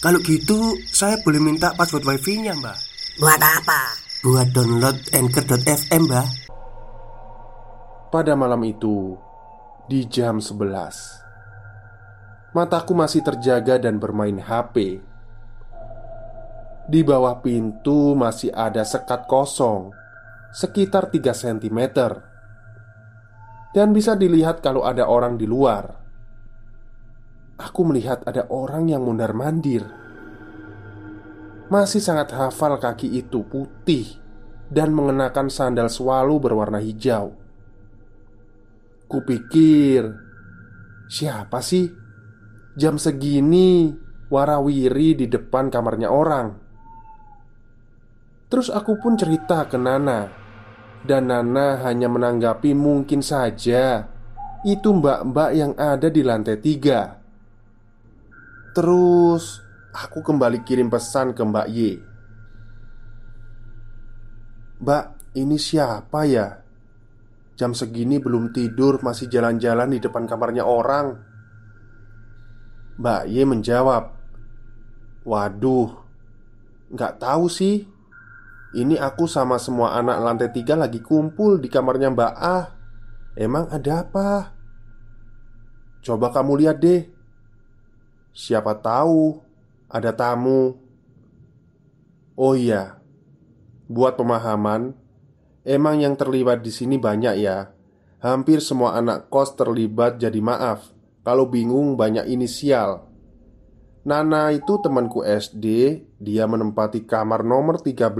Kalau gitu, saya boleh minta password wifi-nya, Mbak. Buat apa? Buat download Anchor.fm, Mbak. Pada malam itu, di jam 11 Mataku masih terjaga dan bermain HP Di bawah pintu masih ada sekat kosong Sekitar 3 cm Dan bisa dilihat kalau ada orang di luar Aku melihat ada orang yang mundar-mandir Masih sangat hafal kaki itu putih Dan mengenakan sandal swalu berwarna hijau. Kupikir Siapa sih? Jam segini Warawiri di depan kamarnya orang. Terus aku pun cerita ke Nana Dan Nana hanya menanggapi mungkin saja. Itu mbak-mbak yang ada di lantai tiga Terus aku kembali kirim pesan ke Mbak Y. Mbak, ini siapa ya? Jam segini belum tidur Masih jalan-jalan di depan kamarnya orang. Mbak Y menjawab Waduh Nggak tahu sih. Ini aku sama semua anak lantai tiga lagi kumpul di kamarnya Mbak A. Emang ada apa? Coba kamu lihat deh Siapa tahu Ada tamu. Oh iya Buat pemahaman Emang yang terlibat di sini banyak ya. Hampir semua anak kos terlibat jadi maaf Kalau bingung banyak inisial. Nana itu temanku SD Dia menempati kamar nomor 13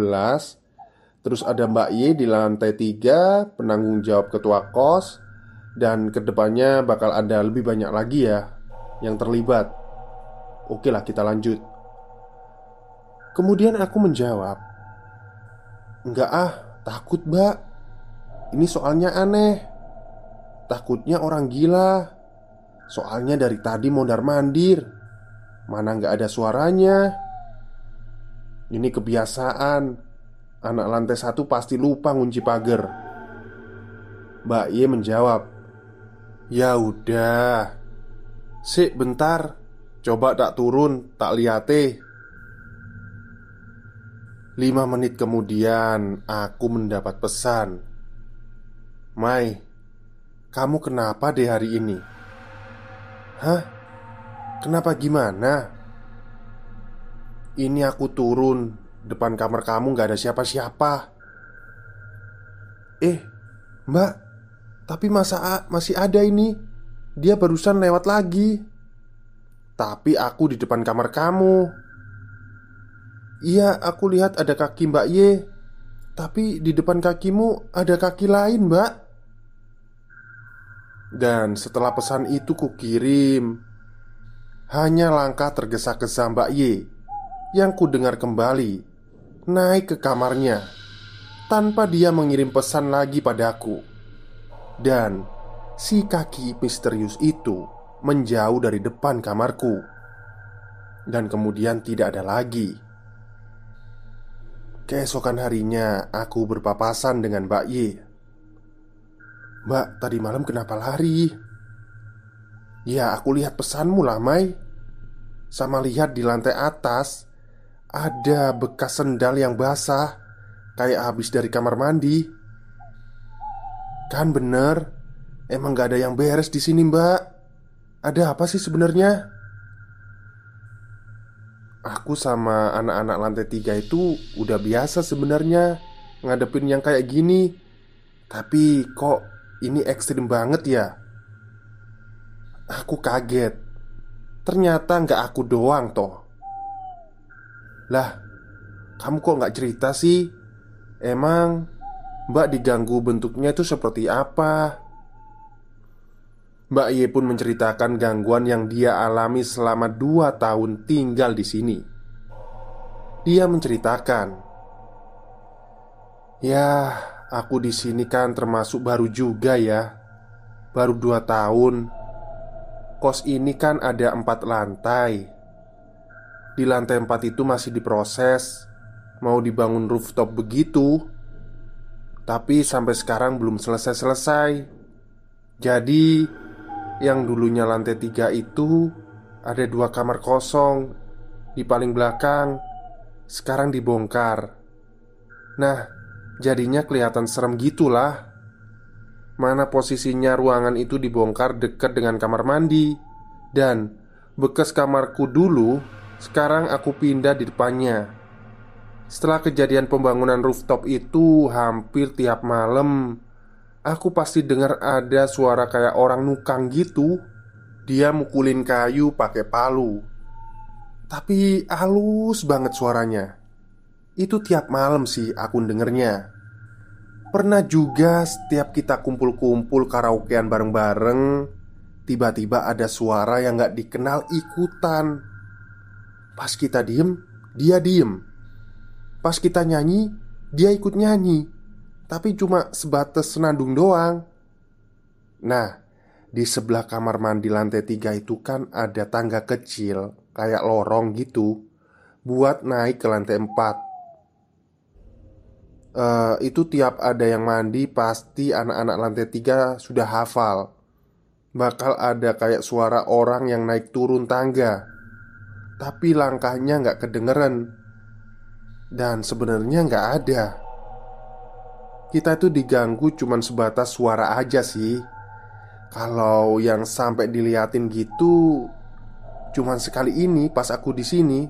Terus ada Mbak Y di lantai 3 Penanggung jawab ketua kos. Dan ke depannya bakal ada lebih banyak lagi ya Yang terlibat Oke lah kita lanjut. Kemudian aku menjawab Enggak ah Takut mbak. Ini soalnya aneh. Takutnya orang gila. Soalnya dari tadi mondar mandir. Mana nggak ada suaranya. Ini kebiasaan. Anak lantai satu pasti lupa ngunci pagar. Mbak Y menjawab Ya udah. Sik bentar Coba tak turun, tak liate Lima menit kemudian aku mendapat pesan Mai Kamu kenapa deh hari ini? Hah? Kenapa gimana? Ini aku turun Depan kamar kamu gak ada siapa-siapa Eh, mbak Tapi masa masih ada ini Dia barusan lewat lagi Tapi aku di depan kamar kamu. Iya, aku lihat ada kaki Mbak Y. Tapi di depan kakimu ada kaki lain, Mbak. Dan setelah pesan itu kukirim Hanya langkah tergesa-gesa Mbak Y Yang ku dengar kembali Naik ke kamarnya Tanpa dia mengirim pesan lagi padaku. Dan si kaki misterius itu Menjauh dari depan kamarku. Dan kemudian tidak ada lagi. Keesokan harinya aku berpapasan dengan Mbak Y Mbak, tadi malam kenapa lari? Ya, aku lihat pesanmu lah, Mai Sama lihat di lantai atas Ada bekas sendal yang basah Kayak habis dari kamar mandi. Kan bener Emang gak ada yang beres di sini, Mbak Ada apa sih sebenarnya? Aku sama anak-anak lantai tiga itu udah biasa sebenarnya ngadepin yang kayak gini Tapi kok ini ekstrim banget ya Aku kaget Ternyata nggak aku doang toh Lah, kamu kok nggak cerita sih? Emang mbak diganggu bentuknya itu seperti apa? Mbak Ye pun menceritakan gangguan yang dia alami selama dua tahun tinggal di sini. Dia menceritakan, "Ya, aku di sini kan termasuk baru juga ya, baru dua tahun. Kos ini kan ada empat lantai. Di lantai empat itu masih diproses, mau dibangun rooftop begitu, tapi sampai sekarang belum selesai-selesai." Jadi, yang dulunya lantai tiga itu ada dua kamar kosong di paling belakang, sekarang dibongkar. Nah, jadinya kelihatan serem gitulah. Mana posisinya ruangan itu dibongkar dekat dengan kamar mandi Dan bekas kamarku dulu Sekarang aku pindah di depannya Setelah kejadian pembangunan rooftop itu Hampir tiap malam Aku pasti dengar ada suara kayak orang nukang gitu. Dia mukulin kayu pakai palu. Tapi halus banget suaranya. Itu tiap malam sih aku dengernya. Pernah juga setiap kita kumpul-kumpul karaokean bareng-bareng Tiba-tiba ada suara yang gak dikenal ikutan. Pas kita diem, dia diem. Pas kita nyanyi, dia ikut nyanyi tapi cuma sebatas senandung doang. Nah, di sebelah kamar mandi lantai tiga itu kan ada tangga kecil Kayak lorong gitu Buat naik ke lantai empat. Uh, Itu tiap ada yang mandi Pasti anak-anak lantai tiga sudah hafal. Bakal ada kayak suara orang yang naik turun tangga. Tapi langkahnya nggak kedengeran. Dan sebenarnya nggak ada kita itu diganggu cuman sebatas suara aja sih. Kalau yang sampai diliatin gitu Cuman sekali ini pas aku di sini.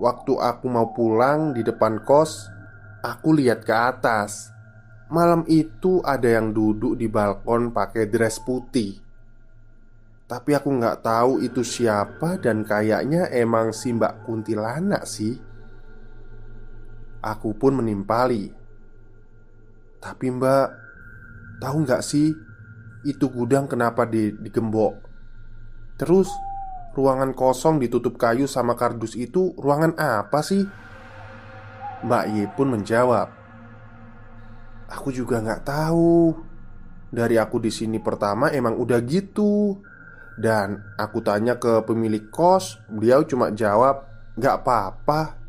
Waktu aku mau pulang di depan kos Aku lihat ke atas. Malam itu ada yang duduk di balkon pakai dress putih. Tapi aku nggak tahu itu siapa dan kayaknya emang si mbak kuntilanak sih. Aku pun menimpali tapi mbak Tahu nggak sih Itu gudang kenapa di, digembok? Terus Ruangan kosong ditutup kayu sama kardus itu Ruangan apa sih? Mbak Ye pun menjawab Aku juga nggak tahu. Dari aku di sini pertama emang udah gitu. Dan aku tanya ke pemilik kos Beliau cuma jawab Gak apa-apa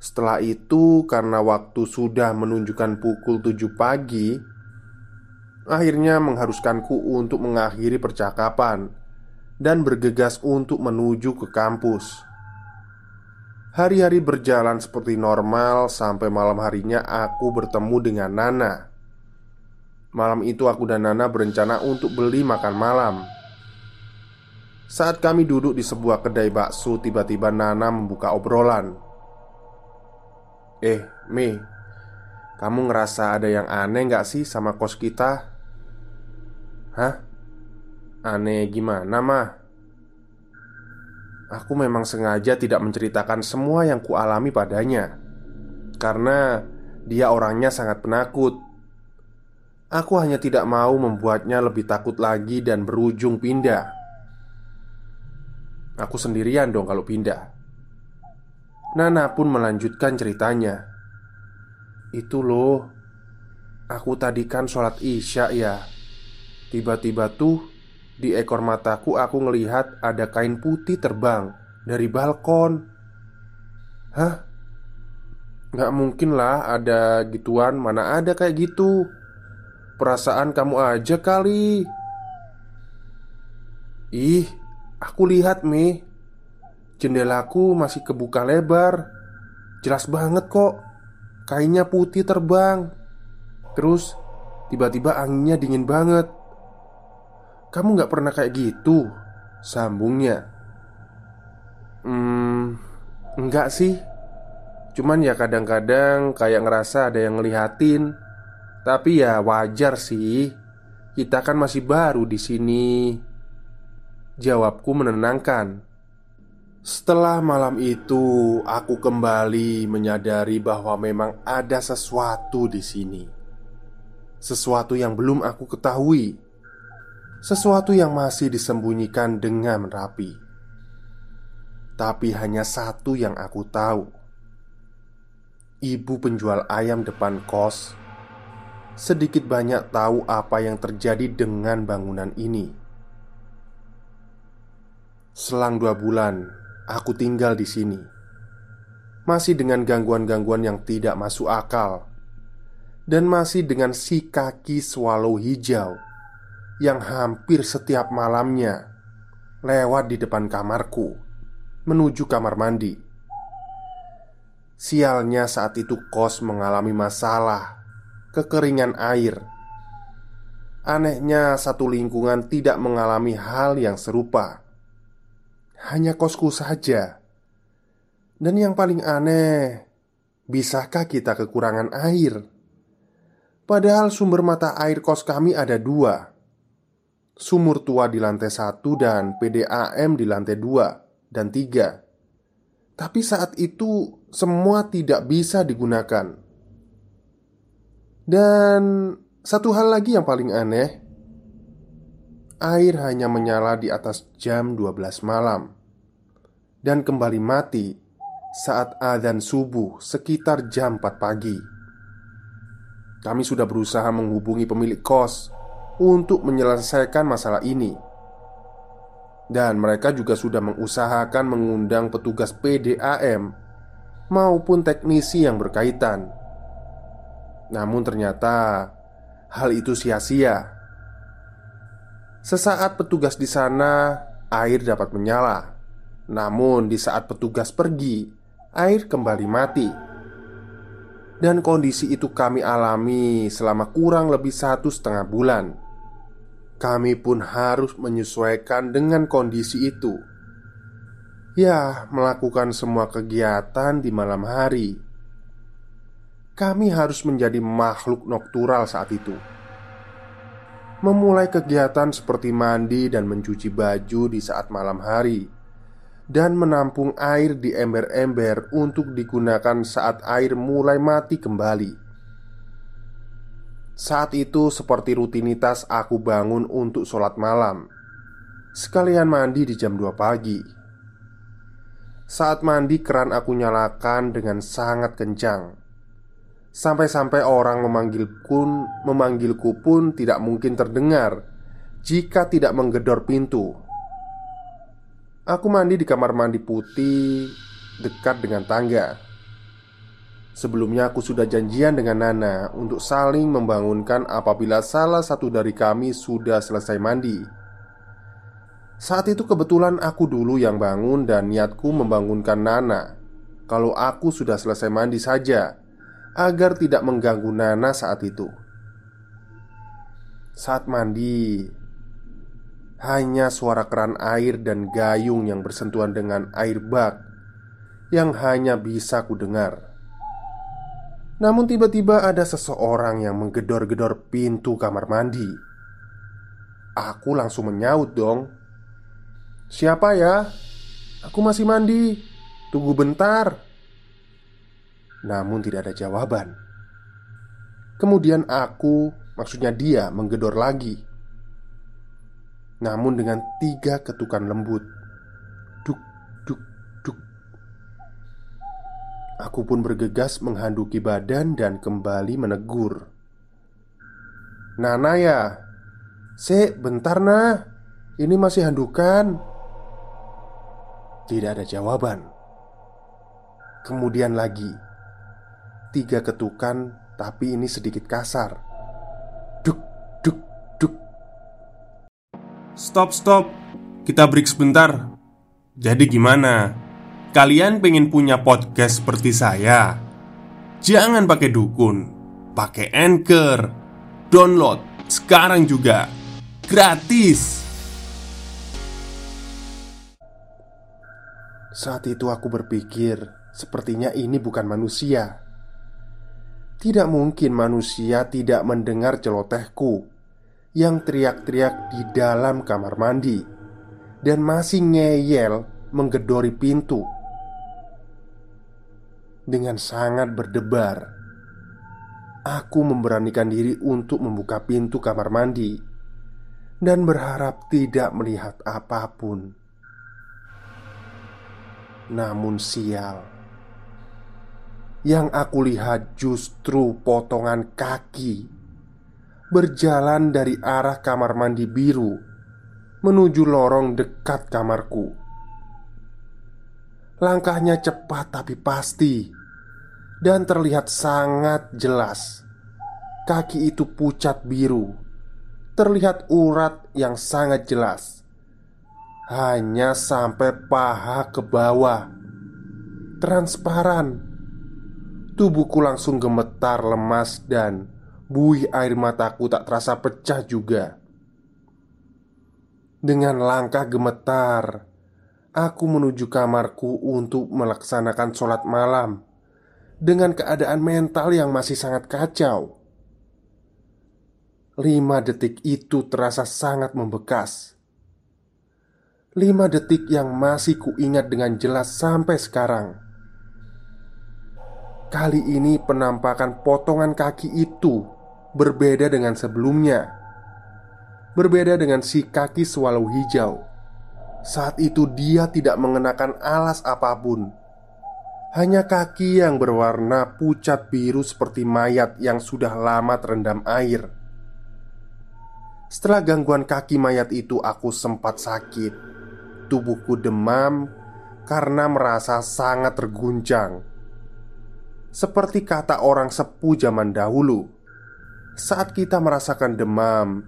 setelah itu, karena waktu sudah menunjukkan pukul 7 pagi, akhirnya mengharuskanku untuk mengakhiri percakapan dan bergegas untuk menuju ke kampus. Hari-hari berjalan seperti normal sampai malam harinya aku bertemu dengan Nana. Malam itu aku dan Nana berencana untuk beli makan malam. Saat kami duduk di sebuah kedai bakso, tiba-tiba Nana membuka obrolan. Eh, Mi Kamu ngerasa ada yang aneh gak sih sama kos kita? Hah? Aneh gimana, mah? Aku memang sengaja tidak menceritakan semua yang kualami padanya Karena dia orangnya sangat penakut Aku hanya tidak mau membuatnya lebih takut lagi dan berujung pindah Aku sendirian dong kalau pindah Nana pun melanjutkan ceritanya. Itu loh Aku tadi kan sholat isya ya. Tiba-tiba tuh Di ekor mataku aku ngelihat ada kain putih terbang Dari balkon. Hah? Gak mungkin lah ada gituan Mana ada kayak gitu. Perasaan kamu aja kali. Ih, aku lihat Mi Jendelaku masih kebuka lebar. Jelas banget kok. Kainnya putih terbang. Terus Tiba-tiba anginnya dingin banget. Kamu gak pernah kayak gitu Sambungnya. Hmm Enggak sih. Cuman ya kadang-kadang kayak ngerasa ada yang ngelihatin. Tapi ya wajar sih. Kita kan masih baru di sini. Jawabku menenangkan setelah malam itu, aku kembali menyadari bahwa memang ada sesuatu di sini. Sesuatu yang belum aku ketahui. sesuatu yang masih disembunyikan dengan rapi. Tapi hanya satu yang aku tahu. Ibu penjual ayam depan kos sedikit banyak tahu apa yang terjadi dengan bangunan ini. Selang dua bulan, aku tinggal di sini, masih dengan gangguan-gangguan yang tidak masuk akal, dan masih dengan si kaki swallow hijau yang hampir setiap malamnya lewat di depan kamarku menuju kamar mandi. Sialnya, saat itu kos mengalami masalah kekeringan air. Anehnya, satu lingkungan tidak mengalami hal yang serupa. Hanya kosku saja. Dan yang paling aneh, bisakah kita kekurangan air? Padahal sumber mata air kos kami ada dua Sumur tua di lantai satu dan PDAM di lantai dua dan tiga Tapi saat itu semua tidak bisa digunakan dan satu hal lagi yang paling aneh Air hanya menyala di atas jam 12 malam. Dan kembali mati saat adzan subuh sekitar jam 4 pagi. Kami sudah berusaha menghubungi pemilik kos Untuk menyelesaikan masalah ini. Dan mereka juga sudah mengusahakan mengundang petugas PDAM Maupun teknisi yang berkaitan. Namun ternyata hal itu sia-sia. Sesaat petugas di sana, air dapat menyala. Namun di saat petugas pergi, air kembali mati. Dan kondisi itu kami alami selama kurang lebih satu setengah bulan. Kami pun harus menyesuaikan dengan kondisi itu. Ya, melakukan semua kegiatan di malam hari kami harus menjadi makhluk noktural saat itu. Memulai kegiatan seperti mandi dan mencuci baju di saat malam hari, dan menampung air di ember-ember untuk digunakan saat air mulai mati kembali. Saat itu, seperti rutinitas, aku bangun untuk sholat malam, sekalian mandi di jam 2 pagi. Saat mandi, keran aku nyalakan dengan sangat kencang Sampai-sampai orang memanggilku, memanggilku pun tidak mungkin terdengar jika tidak menggedor pintu. Aku mandi di kamar mandi putih dekat dengan tangga. Sebelumnya aku sudah janjian dengan Nana untuk saling membangunkan apabila salah satu dari kami sudah selesai mandi. Saat itu kebetulan aku dulu yang bangun dan niatku membangunkan Nana kalau aku sudah selesai mandi saja agar tidak mengganggu Nana saat itu. Saat mandi, hanya suara keran air dan gayung yang bersentuhan dengan air bak yang hanya bisa ku dengar. Namun tiba-tiba ada seseorang yang menggedor-gedor pintu kamar mandi. Aku langsung menyaut dong. Siapa ya? Aku masih mandi. Tunggu bentar. Namun tidak ada jawaban. Kemudian aku, maksudnya dia, menggedor lagi. Namun dengan tiga ketukan lembut. Duk, duk, duk. Aku pun bergegas menghanduki badan dan kembali menegur. Nana ya? Se, bentar nah Ini masih handukan. Tidak ada jawaban. Kemudian lagi Tiga ketukan, tapi ini sedikit kasar. Duk, duk, duk. Stop, stop. Kita break sebentar. Jadi gimana? Kalian pengen punya podcast seperti saya? Jangan pakai dukun, pakai anchor. Download sekarang juga. Gratis. Saat itu aku berpikir, sepertinya ini bukan manusia. Tidak mungkin manusia tidak mendengar celotehku yang teriak-teriak di dalam kamar mandi dan masih ngeyel menggedori pintu dengan sangat berdebar. Aku memberanikan diri untuk membuka pintu kamar mandi, dan berharap tidak melihat apa pun. Namun sial, yang aku lihat justru potongan kaki berjalan dari arah kamar mandi biru menuju lorong dekat kamarku. Langkahnya cepat tapi pasti dan terlihat sangat jelas. Kaki itu pucat biru, terlihat urat yang sangat jelas hanya sampai paha ke bawah, transparan. Tubuhku langsung gemetar lemas dan buih air mataku tak terasa pecah juga. Dengan langkah gemetar, aku menuju kamarku untuk melaksanakan sholat malam dengan keadaan mental yang masih sangat kacau. Lima detik itu terasa sangat membekas Lima detik yang masih kuingat dengan jelas sampai sekarang Kali ini penampakan potongan kaki itu berbeda dengan sebelumnya. Berbeda dengan si kaki swallow hijau. Saat itu dia tidak mengenakan alas apa pun. Hanya kaki yang berwarna pucat biru seperti mayat yang sudah lama terendam air. Setelah gangguan kaki mayat itu aku sempat sakit. Tubuhku demam karena merasa sangat terguncang. Seperti kata orang sepuh zaman dahulu, saat kita merasakan demam,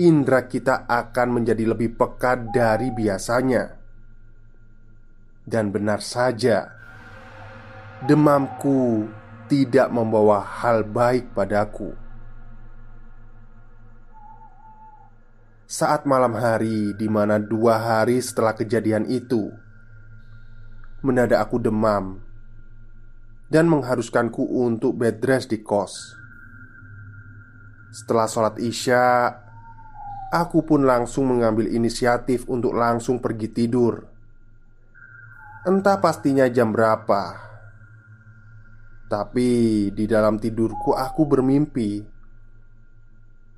indera kita akan menjadi lebih peka dari biasanya. Dan benar saja, demamku tidak membawa hal baik padaku. saat malam hari, di mana dua hari setelah kejadian itu, mendadak aku demam dan mengharuskanku untuk bed rest di kos. Setelah sholat Isya, aku pun langsung mengambil inisiatif untuk langsung pergi tidur. Entah pastinya jam berapa, tapi di dalam tidurku aku bermimpi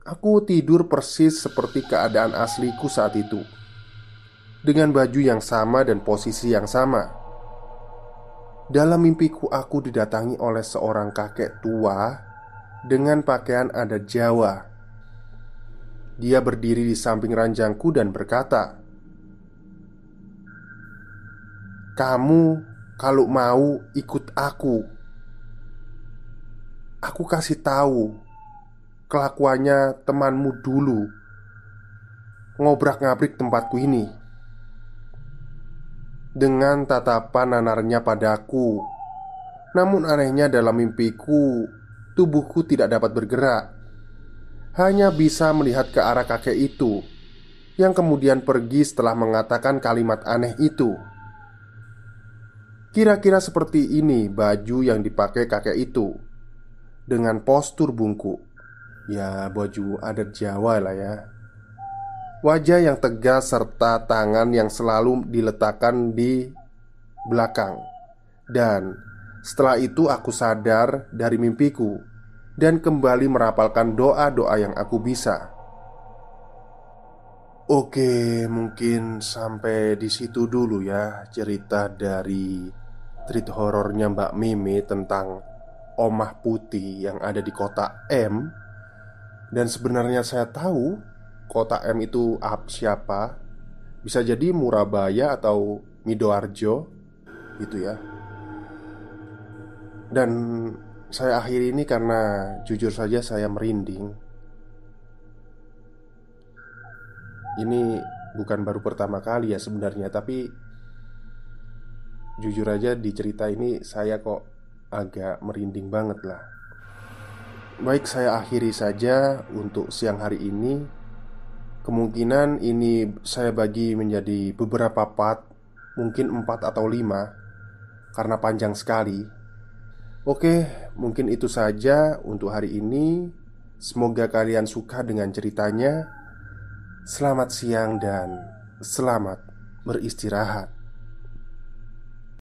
Aku tidur persis seperti keadaan asliku saat itu Dengan baju yang sama dan posisi yang sama Dalam mimpiku aku didatangi oleh seorang kakek tua Dengan pakaian adat Jawa. Dia berdiri di samping ranjangku dan berkata Kamu kalau mau ikut aku. Aku kasih tahu kelakuannya temanmu dulu. Ngobrak-ngabrik tempatku ini dengan tatapan nanarnya padaku. Namun anehnya dalam mimpiku, tubuhku tidak dapat bergerak. Hanya bisa melihat ke arah kakek itu yang kemudian pergi setelah mengatakan kalimat aneh itu. Kira-kira seperti ini baju yang dipakai kakek itu dengan postur bungkuk. Ya baju adat Jawa lah ya Wajah yang tegas serta tangan yang selalu diletakkan di belakang. Dan setelah itu aku sadar dari mimpiku Dan kembali merapalkan doa-doa yang aku bisa. Oke, mungkin sampai di situ dulu ya cerita dari treat horornya Mbak Mimi tentang Omah Putih yang ada di kota M. Dan sebenarnya saya tahu kota M itu apa siapa? Bisa jadi Murabaya atau Midoarjo Gitu ya. Dan saya akhiri ini karena jujur saja saya merinding. Ini bukan baru pertama kali ya sebenarnya Tapi Jujur aja di cerita ini saya kok agak merinding banget lah. Baik, saya akhiri saja untuk siang hari ini. Kemungkinan ini saya bagi menjadi beberapa part, mungkin empat atau lima, karena panjang sekali. Oke, mungkin itu saja untuk hari ini. Semoga kalian suka dengan ceritanya. Selamat siang dan selamat beristirahat.